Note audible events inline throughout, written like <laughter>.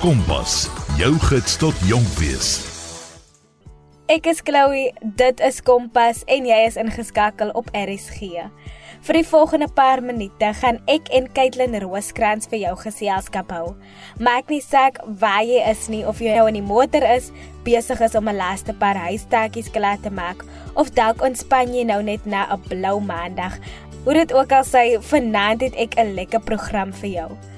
Kompas, jou gids tot jonk wees. Ek is Chloe, dit is Kompas en jy is ingeskakel op RSG. Vir die volgende paar minute gaan ek en Caitlin Rooskrans vir jou geselskap hou. Maak nie saak waar jy is nie of jy nou in die motor is, besig is om 'n laaste paar huistakkies klaar te maak of dalk ontspan jy nou net na 'n blou maandag. Hoe dit ook al sê, vanaand het ek 'n lekker program vir jou.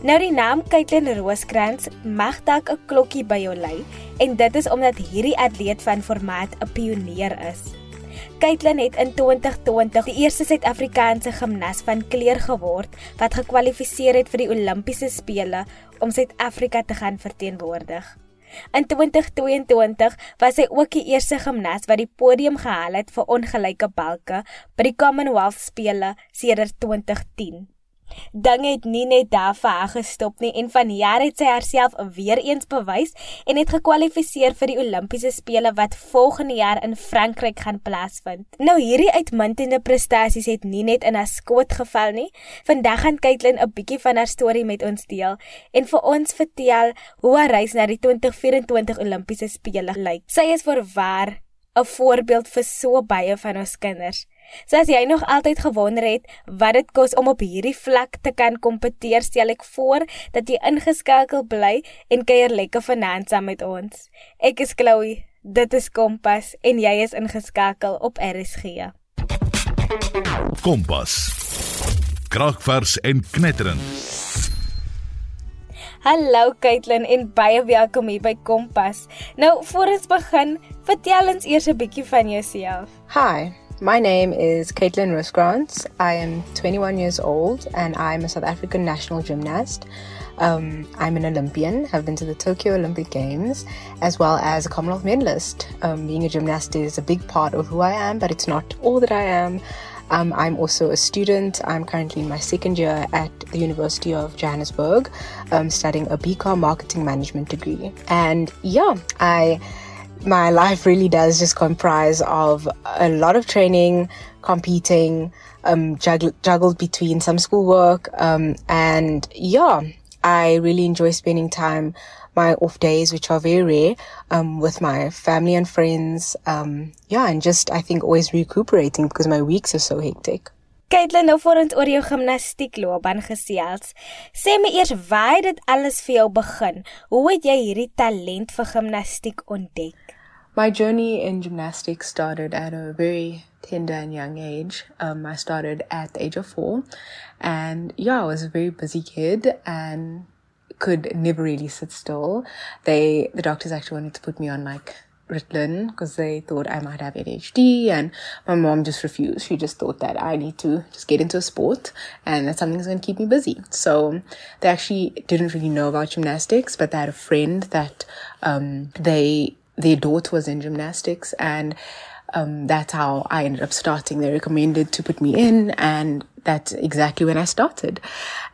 Nou die naam Caitlin Rooskrans mag dalk 'n klokkie by jou lei en dit is omdat hierdie atleet van formaat 'n pionier is. Caitlin het in 2020 die eerste Suid-Afrikaanse gimnas van kleur geword wat gekwalifiseer het vir die Olimpiese spele om Suid-Afrika te gaan verteenwoordig. In 2022 was sy ook die eerste gimnas wat die podium gehaal het vir ongelyke balke by die Commonwealth spele sedert 2010. Dinge het nie net daar haar gestop nie en vanjaar het sy haarself weer eens bewys en het gekwalifiseer vir die Olimpiese spele wat volgende jaar in Frankryk gaan plaasvind. Nou hierdie uitmuntende prestasies het nie net in haar skoot geval nie. Vandag gaan Caitlin 'n bietjie van haar storie met ons deel en vir ons vertel hoe haar reis na die 2024 Olimpiese spele lyk. Sy is voorwaar 'n voorbeeld vir so baie van ons kinders. So as jy nog altyd gewonder het wat dit kos om op hierdie vlak te kan kompeteer, stel ek voor dat jy ingeskakel bly en kuier lekker vanaand saam met ons. Ek is Chloe, dit is Kompas en jy is ingeskakel op RSG. Kompas. Kragvers en knetterend. Hallo Caitlin en baie welkom hier by Kompas. Nou, voor ons begin, vertel ons eers 'n bietjie van jouself. Hi, My name is Caitlin Rooskrantz. I am 21 years old and I'm a South African national gymnast. Um, I'm an Olympian, have been to the Tokyo Olympic Games, as well as a Commonwealth medalist. Um, being a gymnast is a big part of who I am, but it's not all that I am. Um, I'm also a student. I'm currently in my second year at the University of Johannesburg, um, studying a BCom marketing management degree. And yeah, I my life really does just comprise of a lot of training, competing, um, juggle, juggled between some schoolwork, um, and yeah, I really enjoy spending time, my off days, which are very rare, um, with my family and friends. Um, yeah, and just I think always recuperating because my weeks are so hectic. Caitlin, nou voor ons oor jou gimnastiekloopbaan gesels. Sê my eers waar dit alles vir jou begin. Hoe het jy hierdie talent vir gimnastiek ontdek? My journey in gymnastics started at a very tender and young age. Um, I started at the age of four, and yeah, I was a very busy kid and could never really sit still. They, the doctors actually wanted to put me on like Ritalin because they thought I might have ADHD and my mom just refused. She just thought that I need to just get into a sport and that something's going to keep me busy. So they actually didn't really know about gymnastics, but they had a friend that um, they their daughter was in gymnastics and um, that's how I ended up starting. They recommended to put me in and that's exactly when I started.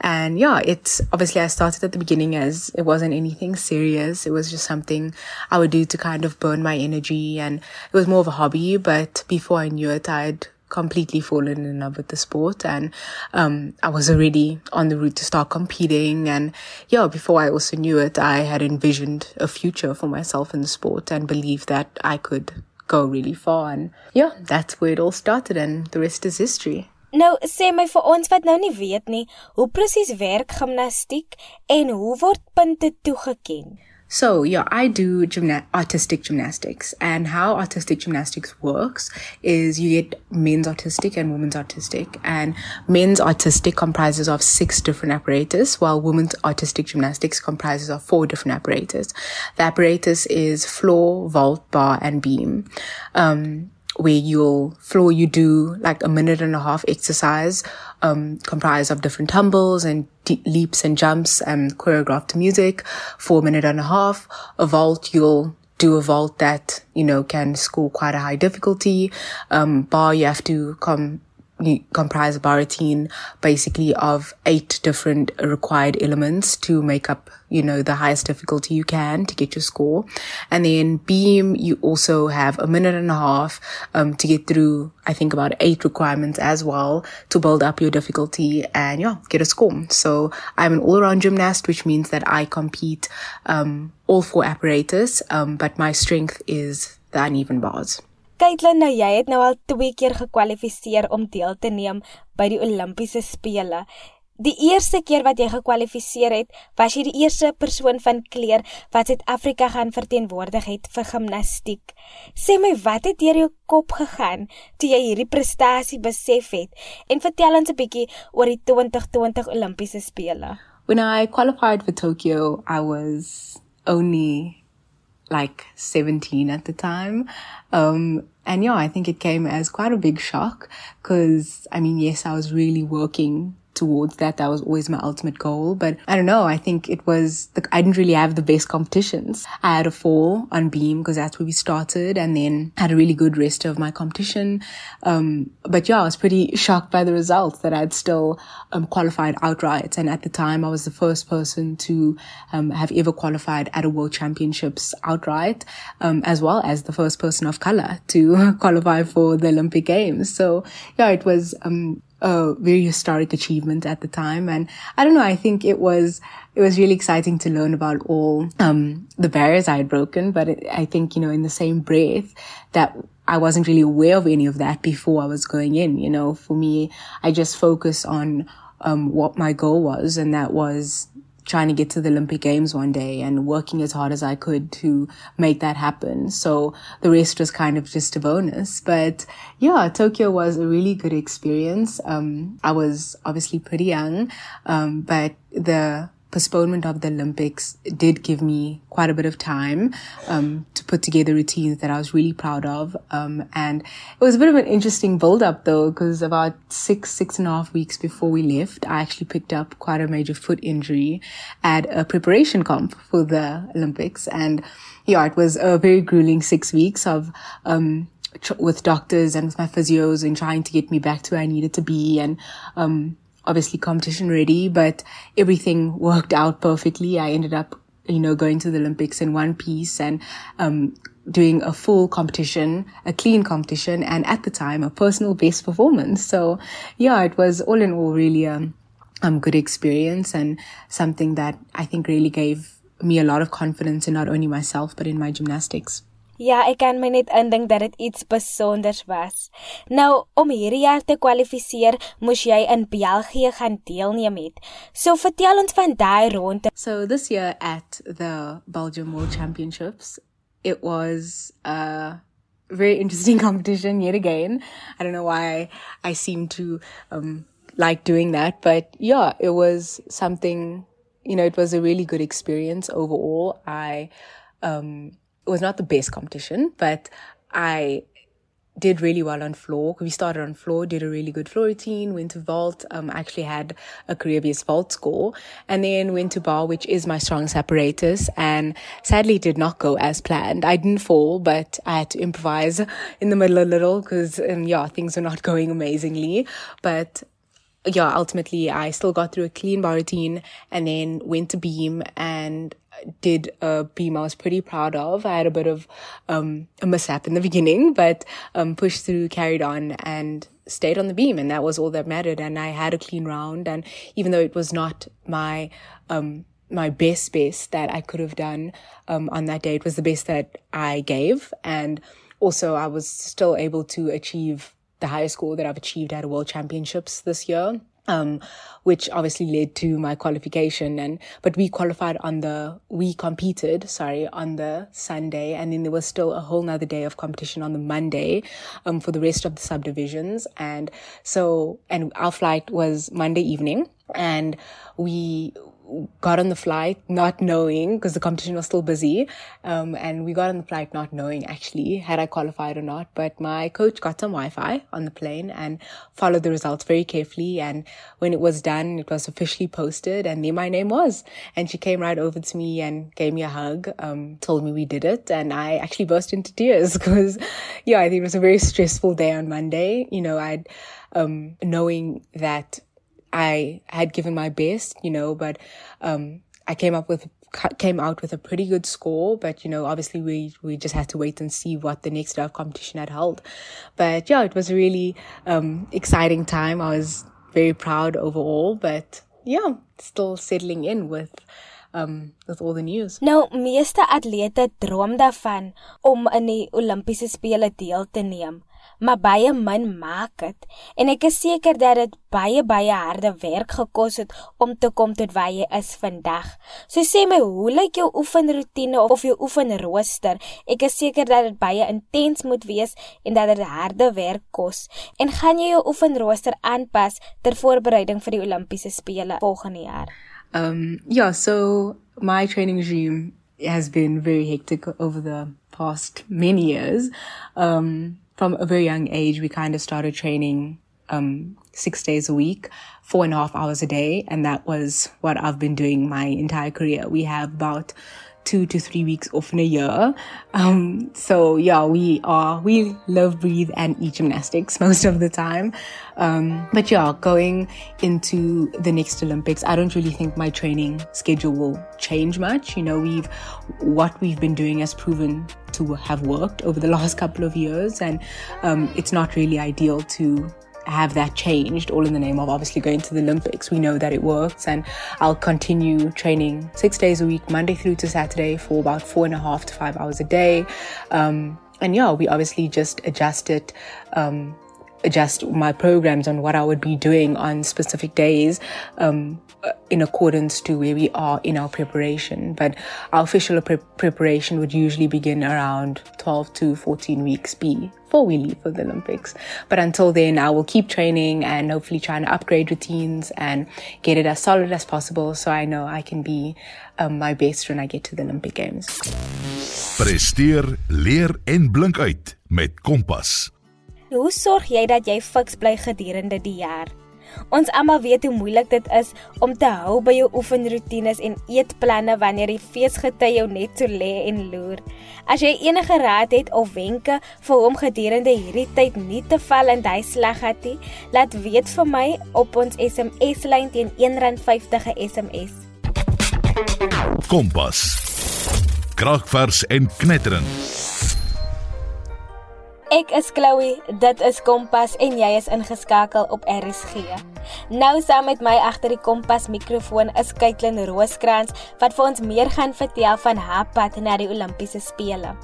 And yeah, it's obviously I started at the beginning as it wasn't anything serious. It was just something I would do to kind of burn my energy and it was more of a hobby. But before I knew it, I'd completely fallen in love with the sport and um, I was already on the route to start competing and yeah before I also knew it I had envisioned a future for myself in the sport and believed that I could go really far and yeah that's where it all started and the rest is history Nou sê my vir ons wat nou nie weet nie, hoe presies werk gimnastiek en hoe word punte toegeken? So, yeah, I do gymna- artistic gymnastics. And how artistic gymnastics works is you get men's artistic and women's artistic. And men's artistic comprises of six different apparatus, while women's artistic gymnastics comprises of four different apparatus. The apparatus is floor, vault, bar, and beam. Um, where you'll floor you do like a minute and a half exercise um comprised of different tumbles and leaps and jumps and choreographed music for a minute and a half. A vault you'll do a vault that you know can score quite a high difficulty. Um bar you have to come comprise a bar routine basically of eight different required elements to make up, you know, the highest difficulty you can to get your score. And then beam, you also have a minute and a half, um, to get through, I think about eight requirements as well to build up your difficulty and yeah, get a score. So I'm an all around gymnast, which means that I compete, um, all four apparatus, um, but my strength is the uneven bars. Caitlin, nou jy het nou al twee keer gekwalifiseer om deel te neem by die Olimpiese spele. Die eerste keer wat jy gekwalifiseer het, was jy die eerste persoon van kleur wat Suid-Afrika gaan verteenwoordig het vir gimnastiek. Sê my, wat het deur jou kop gegaan toe jy hierdie prestasie besef het? En vertel ons 'n bietjie oor die 2020 Olimpiese spele. When I qualified for Tokyo, I was only like 17 at the time. Um, and yeah, I think it came as quite a big shock because I mean, yes, I was really working towards that. That was always my ultimate goal. But I don't know. I think it was, the, I didn't really have the best competitions. I had a four on beam because that's where we started and then had a really good rest of my competition. Um, but yeah, I was pretty shocked by the results that I'd still, um, qualified outright. And at the time, I was the first person to, um, have ever qualified at a world championships outright, um, as well as the first person of color to <laughs> qualify for the Olympic games. So yeah, it was, um, a very historic achievement at the time. And I don't know, I think it was, it was really exciting to learn about all, um, the barriers I had broken. But it, I think, you know, in the same breath that I wasn't really aware of any of that before I was going in, you know, for me, I just focus on, um, what my goal was. And that was trying to get to the Olympic Games one day and working as hard as I could to make that happen. So the rest was kind of just a bonus. But yeah, Tokyo was a really good experience. Um, I was obviously pretty young, um, but the postponement of the Olympics did give me quite a bit of time um, to put together routines that I was really proud of. Um, and it was a bit of an interesting build up though, because about six, six and a half weeks before we left, I actually picked up quite a major foot injury at a preparation comp for the Olympics. And yeah, it was a very grueling six weeks of, um, with doctors and with my physios and trying to get me back to where I needed to be. And, um, obviously competition ready, but everything worked out perfectly. I ended up, you know, going to the Olympics in one piece and, um, doing a full competition, a clean competition, and at the time, a personal best performance. So yeah, it was all in all really a um, good experience and something that I think really gave me a lot of confidence in not only myself, but in my gymnastics. Ja, ek kan my net indink dat dit iets besonders was. Nou, om hierdie jaar te kwalifiseer, moes jy in België gaan deelneem het. So vertel ons van daai ronde. So this year at the Belgium World Championships, it was a very interesting <laughs> competition yet again. I don't know why I seem to um like doing that, but yeah, it was something, you know, it was a really good experience overall. I um it was not the best competition, but I did really well on floor. We started on floor, did a really good floor routine, went to vault, um, actually had a career best vault score, and then went to bar, which is my strongest apparatus, and sadly did not go as planned. I didn't fall, but I had to improvise in the middle a little because, um, yeah, things were not <laughs> going amazingly, but yeah, ultimately I still got through a clean bar routine and then went to beam and did a beam I was pretty proud of. I had a bit of um, a mishap in the beginning, but um, pushed through, carried on, and stayed on the beam, and that was all that mattered. And I had a clean round, and even though it was not my um, my best best that I could have done um, on that day, it was the best that I gave, and also I was still able to achieve the highest score that I've achieved at a World Championships this year um, which obviously led to my qualification. And, but we qualified on the, we competed, sorry, on the Sunday. And then there was still a whole nother day of competition on the Monday, um, for the rest of the subdivisions. And so, and our flight was Monday evening. And we, got on the flight not knowing because the competition was still busy. Um, and we got on the flight not knowing actually had I qualified or not. But my coach got some Wi-Fi on the plane and followed the results very carefully. And when it was done, it was officially posted and there my name was. And she came right over to me and gave me a hug, um, told me we did it. And I actually burst into tears <laughs> because, yeah, I think it was a very stressful day on Monday. You know, I'd, um, knowing that I had given my best, you know, but, um, I came up with, came out with a pretty good score, but, you know, obviously we, we just had to wait and see what the next day of competition had held. But yeah, it was a really, um, exciting time. I was very proud overall, but yeah, still settling in with, um with all the news. Nou, meeste atlete droom daarvan om in die Olimpiese spele deel te neem maar baie min maak dit. En ek is seker dat dit baie baie harde werk gekos het om te kom tot waar jy is vandag. So sê my, hoe lyk jou oefenroetine of jou oefenrooster? Ek is seker dat dit baie intens moet wees en dat dit harde werk kos. En gaan jy jou oefenrooster aanpas ter voorbereiding vir die Olimpiese spele volgende jaar? Um yeah, so my training regime has been very hectic over the past many years. Um from a very young age, we kind of started training um, six days a week, four and a half hours a day. And that was what I've been doing my entire career. We have about two to three weeks off in a year. Um, so yeah, we are, we love, breathe and eat gymnastics <laughs> most of the time. Um, but yeah, going into the next Olympics, I don't really think my training schedule will change much. You know, we've, what we've been doing has proven to have worked over the <laughs> last couple of years and, um, it's not really ideal to have that changed all in the name of obviously going to the Olympics. We know that it works and I'll continue training six days a week, Monday through to Saturday for about four and a half to five hours a day. Um, and yeah, we obviously just adjust it, um, adjust my programs on what I would be doing on specific days um, in accordance to where we are in our preparation. But our official pre- preparation would usually begin around 12 to 14 weeks before we leave for the Olympics. But until then, I will keep training and hopefully trying to upgrade routines and get it as solid as possible so I know I can be um, my best when I get to the Olympic Games. Presteer, leer en blink uit met Kompas. Hoe sorg jy dat jy fiks bly gedurende die jaar? Ons almal weet hoe moeilik dit is om te hou by jou oefenroetines en eetplanne wanneer die feesgety jou net so lê en loer. As jy enige raad het of wenke vir hom gedurende hierdie tyd nie te val in hy sleggat nie, laat weet vir my op ons SMS lyn teen R1.50 SMS. Kompas. Kragvers en knetterend. Ek is Chloe, dit is Kompas en jy is ingeskakel op RSG. Nou saam met my agter die Kompas mikrofoon is Kaitlyn Rooskrans wat vir ons meer gaan vertel van haar pad na die Olimpiese spele.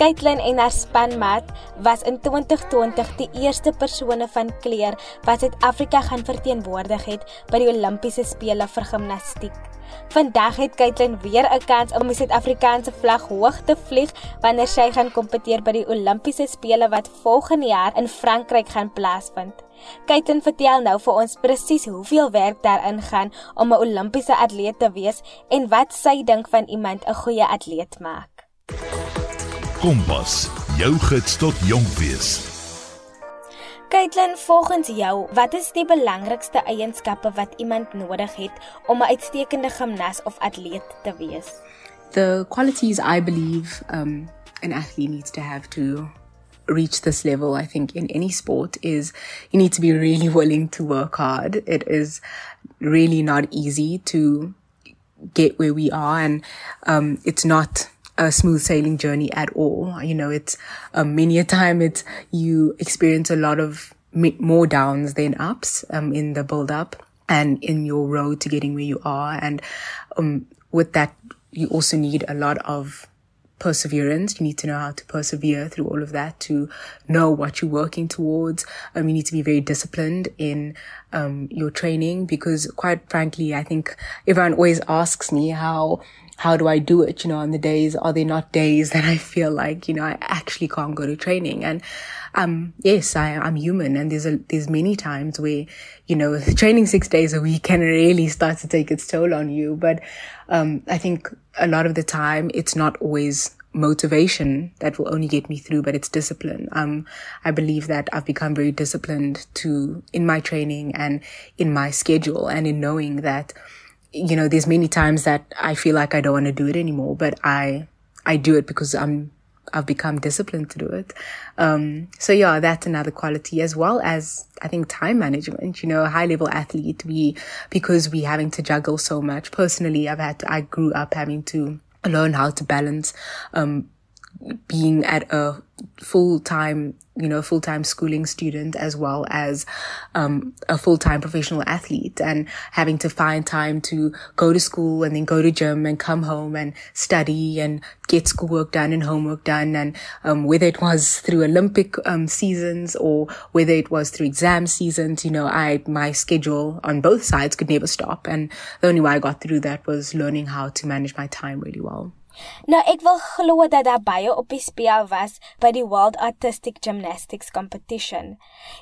Kaitlyn en haar spanmaat was in 2020 die eerste persone van kleur wat Suid-Afrika gaan verteenwoordig het by die Olimpiese spele vir gimnastiek. Vandag het Kaitlyn weer 'n kans om die Suid-Afrikaanse vlag hoog te vlieg wanneer sy gaan kompeteer by die Olimpiese spele wat volgende jaar in Frankryk gaan plaasvind. Kaitlyn vertel nou vir ons presies hoeveel werk daarin gaan om 'n Olimpiese atleet te wees en wat sy dink van iemand 'n goeie atleet maak. Kompas, jou gids tot jonk wees. Caitlin, volgens jou, wat is die belangrikste eienskappe wat iemand nodig het om 'n uitstekende gimnas of atleet te wees? The qualities I believe um an athlete needs to have to reach this level, I think, in any sport is you need to be really willing to work hard. It is really not easy to get where we are, and um, it's not a smooth sailing journey at all. You know, it's um, many a time it's you experience a lot of more downs than ups um, in the build up and in your road to getting where you are. And um, with that, you also need a lot of perseverance. You need to know how to persevere through all of that to know what you're working towards. Um, you need to be very disciplined in um, your training because quite frankly, I think everyone always asks me how how do I do it? You know, on the days, are they not days that I feel like, you know, I actually can't go to training? And, um, yes, I, I'm human and there's a, there's many times where, you know, <laughs> training six days a week can really start to take its toll on you. But, um, I think a lot of the time it's not always motivation that will only get me through, but it's discipline. Um, I believe that I've become very disciplined to, in my training and in my schedule and in knowing that, you know, there's many times that I feel like I don't want to do it anymore, but I, I do it because I'm, I've become disciplined to do it. Um, so yeah, that's another quality as well as I think time management, you know, a high level athlete, we, because we having to juggle so much. Personally, I've had to, I grew up having to learn how to balance, um, being at a full time, you know, full time schooling student as well as um, a full time professional athlete and having to find time to go to school and then go to gym and come home and study and get schoolwork done and homework done. And um, whether it was through Olympic um, seasons or whether it was through exam seasons, you know, I, my schedule on both sides could never stop. And the only way I got through that was learning how to manage my time really well. Nou ek wil glo dat daar baie op die speel was by die World Artistic Gymnastics Competition.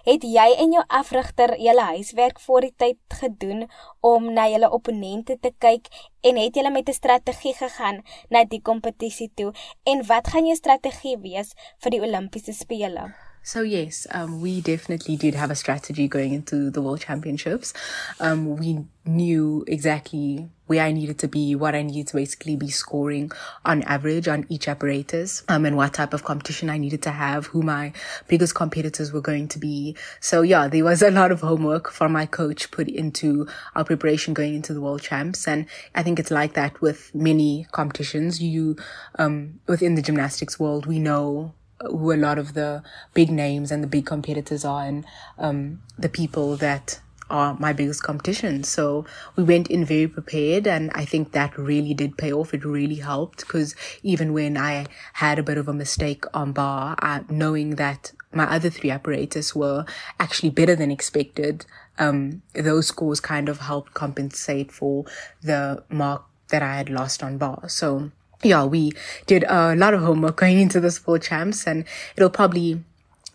Het jy en jou afrigter julle huiswerk voor die tyd gedoen om na julle opponente te kyk en het julle met 'n strategie gegaan na die kompetisie toe en wat gaan jou strategie wees vir die Olimpiese spele? So yes, um, we definitely did have a strategy going into the World Championships. Um, we knew exactly where I needed to be, what I needed to basically be scoring on average on each apparatus, um, and what type of competition I needed to have, who my biggest competitors were going to be. So yeah, there was a lot of homework for my coach put into our preparation going into the world champs. And I think it's like that with many competitions. You, um, within the gymnastics world, we know who a lot of the big names and the big competitors are and um, the people that are my biggest competition. So we went in very prepared and I think that really did pay off. It really helped because even when I had a bit of a mistake on bar, I, knowing that my other three apparatus were actually better than expected, um, those scores kind of helped compensate for the mark that I had lost on bar. So yeah, we did a lot of homework going into the World champs and it'll probably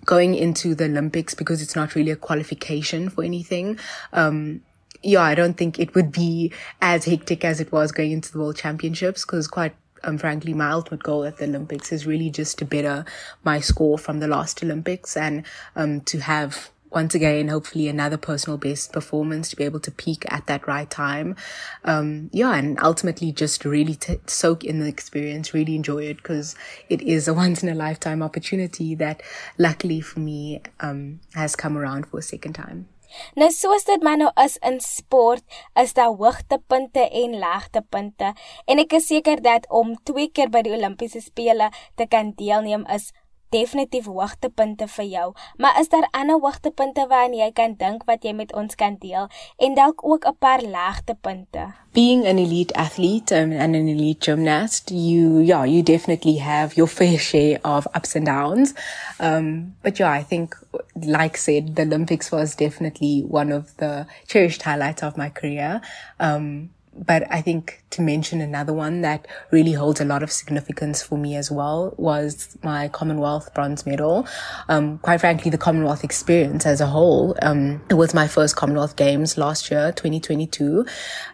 going into the Olympics because it's not really a qualification for anything. Um, yeah, I don't think it would be as hectic as it was going into the world championships because quite um, frankly, my ultimate goal at the Olympics is really just to better my score from the last Olympics and um, to have once again, hopefully another personal best performance to be able to peak at that right time. Um, yeah, and ultimately just really t- soak in the experience, really enjoy it because it is a <laughs> once in a lifetime opportunity that luckily for me, um, has come around for a second time. Nou soos dit maar nou is in sport, is daar hoogtepunte en laagtepunte en ek is seker dat om twee keer by die Olimpiese spele te kan deelneem is definitief hoogtepunte vir jou, maar is daar ander hoogtepunte waaraan jy kan dink wat jy met ons kan deel en dalk ook 'n paar laagtepunte? Being an elite athlete um, and an elite gymnast, you yeah, you definitely have your fair share of ups and downs. Um, but yeah, I think like said, the Olympics was definitely one of the cherished highlights of my career. Um, but I think to mention another one that really holds a lot of significance for me as well was my Commonwealth bronze medal. Um, quite frankly, the Commonwealth experience as a whole. Um, it was my first Commonwealth Games last year, 2022.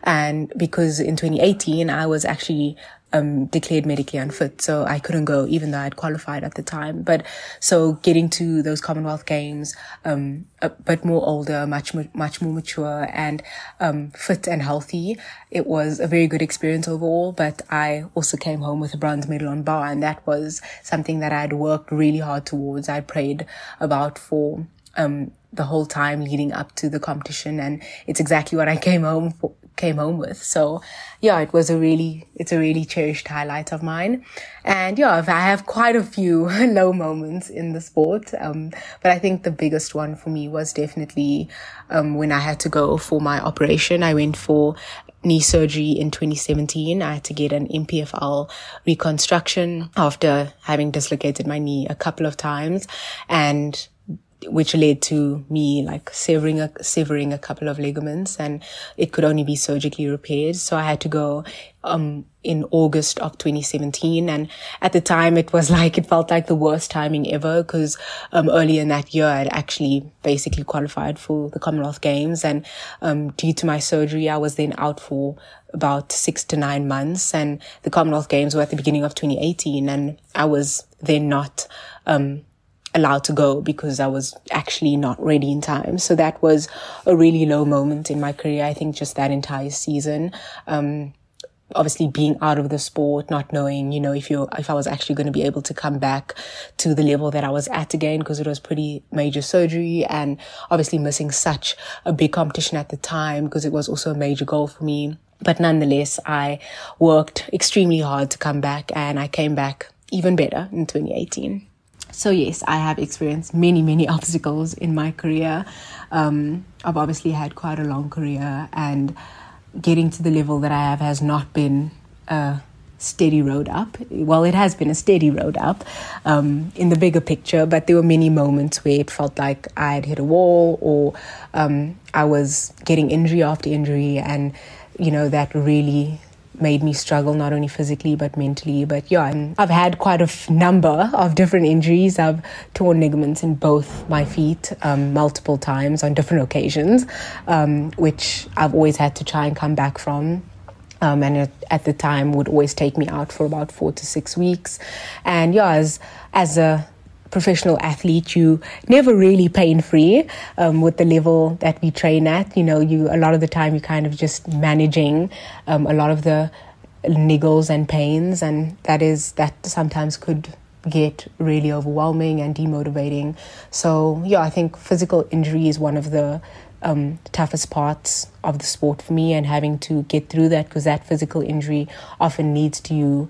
And because in 2018, I was actually um, declared medically unfit. So I couldn't go even though I'd qualified at the time. But so getting to those Commonwealth games, um, a bit more older, much, much more mature and, um, fit and healthy. It was a very good experience overall, but I also came home with a bronze medal on bar and that was something that I'd worked really hard towards. I prayed about for, um, the whole time leading up to the competition and it's exactly what I came home for, came home with. So yeah, it was a really, it's a really cherished highlight of mine. And yeah, I have quite a few <laughs> low moments in the sport. Um, but I think the biggest one for me was definitely, um, when I had to go for my operation. I went for knee surgery in 2017. I had to get an MPFL reconstruction after having dislocated my knee a couple of times and which led to me like severing a, severing a couple of ligaments and it could only be surgically repaired. So I had to go, um, in August of 2017. And at the time it was <laughs> like, it felt like the worst timing ever because, um, earlier in that year I'd actually basically qualified for the Commonwealth Games. And, um, due to my surgery, I was then out for about six to nine months and the Commonwealth Games were at the beginning of 2018 and I was then not, um, allowed to go because I was actually not ready in time. So that was a really low moment in my career. I think just that entire season. Um, obviously being out of the sport, not knowing, you know, if you if I was actually going to be able to come back to the level that I was at again, because it was pretty major surgery and obviously missing such a big competition at the time because it was also a major goal for me. But nonetheless, I worked extremely hard to come back and I came back even better in 2018. So yes, I have experienced many, many <laughs> obstacles in my career. Um, I've obviously had quite a long career, and getting to the level that I have has not been a steady road up. Well, it has been a steady road up um, in the bigger picture, but there were many moments where it felt like I had hit a wall, or um, I was getting injury after injury, and you know that really made me struggle not only physically but mentally. But yeah, I've had quite a f- number of different injuries. I've torn ligaments in both my feet um, multiple times on different occasions, um, which I've always had to try and come back from. Um, and it, at the time would always take me out for about four to six weeks. And yeah, as as a professional athlete, you never really pain free um, with the level that we train at. You know, you a lot of the time you're kind of just managing um, a lot of the niggles and pains, and that is that sometimes could get really overwhelming and demotivating. So yeah, I think physical injury is one of the um, toughest parts of the sport for me, and having to get through that because that physical injury often leads to you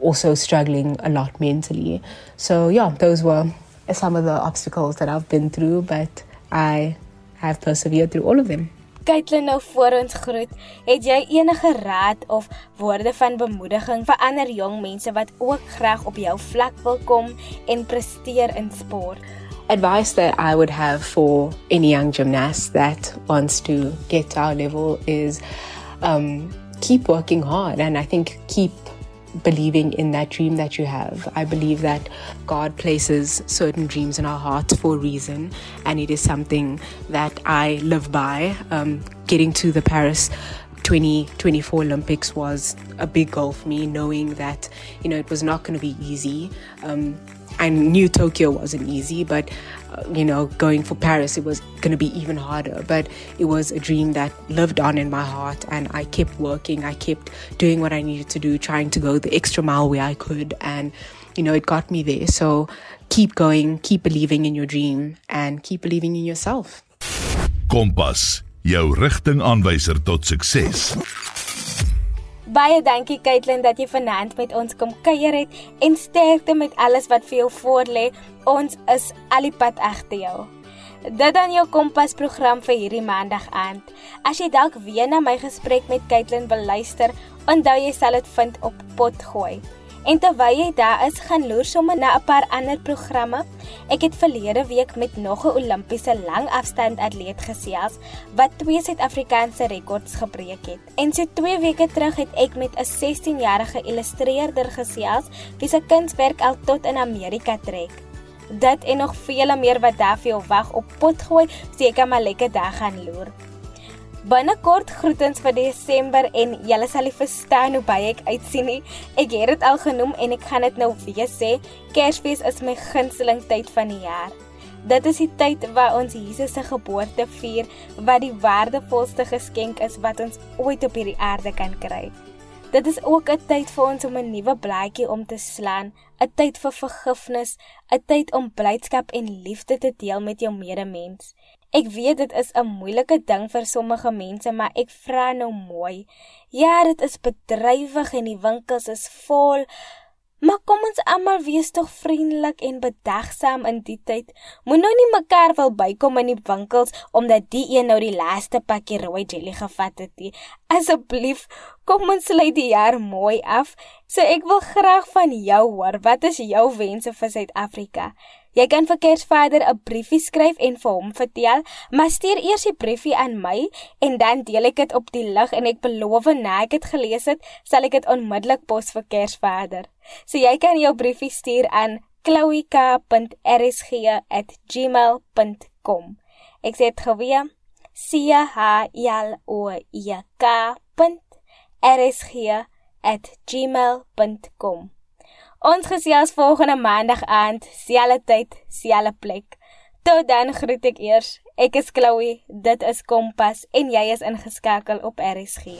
also struggling a lot mentally. So yeah, those were some of the obstacles that I've been through, but I have persevered through all of them. Caitlin nou voor ons groet, het jy enige raad of woorde van bemoediging vir ander jong mense wat ook graag op jou vlak wil kom en presteer in sport? Advice that I would have for any young gymnast that wants to get to our level is um, keep working hard and I think keep believing in that dream that you have. I believe that God places certain dreams in our hearts for a reason, and it is something that I live by. Um, getting to the Paris 2024 Olympics was a big goal for me, knowing that you know it was not going to be easy. Um, I knew Tokyo wasn't easy, but uh, you know, going for Paris, it was going to be even harder. But it was a dream that lived on in my heart, and I kept working. I kept doing what I needed to do, trying to go the extra mile where I could, and you know, it got me there. So keep going, keep believing in your dream, and keep believing in yourself. Kompas, jou rigtingaanwyser tot sukses. Baie dankie Kaitlyn dat jy vanaand met ons kom kuier het en sterkte met alles wat vir jou voorlê. Ons is alipad agter jou. Dit dan jou kompas program vir hierdie maandag aand. As jy dalk weer na my gesprek met Kaitlyn wil luister, onthou jy sal dit vind op Potgooi. En terwyl jy daar is, gaan loer sommer na 'n paar ander programme. Ek het verlede week met nog 'n Olimpiese langafstand atleet gesels wat twee Suid-Afrikaanse rekords gebreek het. En so 2 weke terug het ek met 'n 16-jarige illustreerder gesels wie se kunswerk al tot in Amerika trek. Dit en nog vele meer wat daar vir jou wag op potgooi, seker maar lekker daar gaan loer. Binnekort groetens vir Desember en julle sal verstaan hoe baie ek uitsien nie. Ek het dit al genoem en ek gaan dit nou weer sê. Kersfees is my gunsteling tyd van die jaar. Dit is die tyd waar ons Jesus se geboorte vier, wat die waardevolste geskenk is wat ons ooit op hierdie aarde kan kry. Dit is ook 'n tyd vir ons om 'n nuwe blaadjie om te slaan, 'n tyd vir vergifnis, 'n tyd om blydskap en liefde te deel met jou medemens. Ek weet dit is 'n moeilike ding vir sommige mense, maar ek vra nou mooi. Ja, dit is bedrywig en die winkels is vol. Maar kom ons almal wees tog vriendelik en bedagsaam in die tyd. Moenie nou nie mekaar wil bykom in die winkels omdat die een nou die laaste pakkie rooi jelly gevat het nie. Asseblief, kom ons sluit die jaar mooi af. So ek wil graag van jou hoor, wat is jou wense vir Suid-Afrika? Jy kan vir Kersvader 'n briefie skryf en vir hom vertel, maar stuur eers die briefie aan my en dan deel ek dit op die lig en ek beloof na ek dit gelees het, sal ek dit onmiddellik pos vir Kersvader. So jy kan jou briefie stuur aan chloeka.rsg@gmail.com. Ek sê dit gou weer. C H L O E K.rsg@gmail.com. Ons gesels volgende maandag aand, selfde tyd, selfde plek. Tot dan groet ek eers. Ek is Chloe, dit is Kompas en jy is ingeskakel op RSG.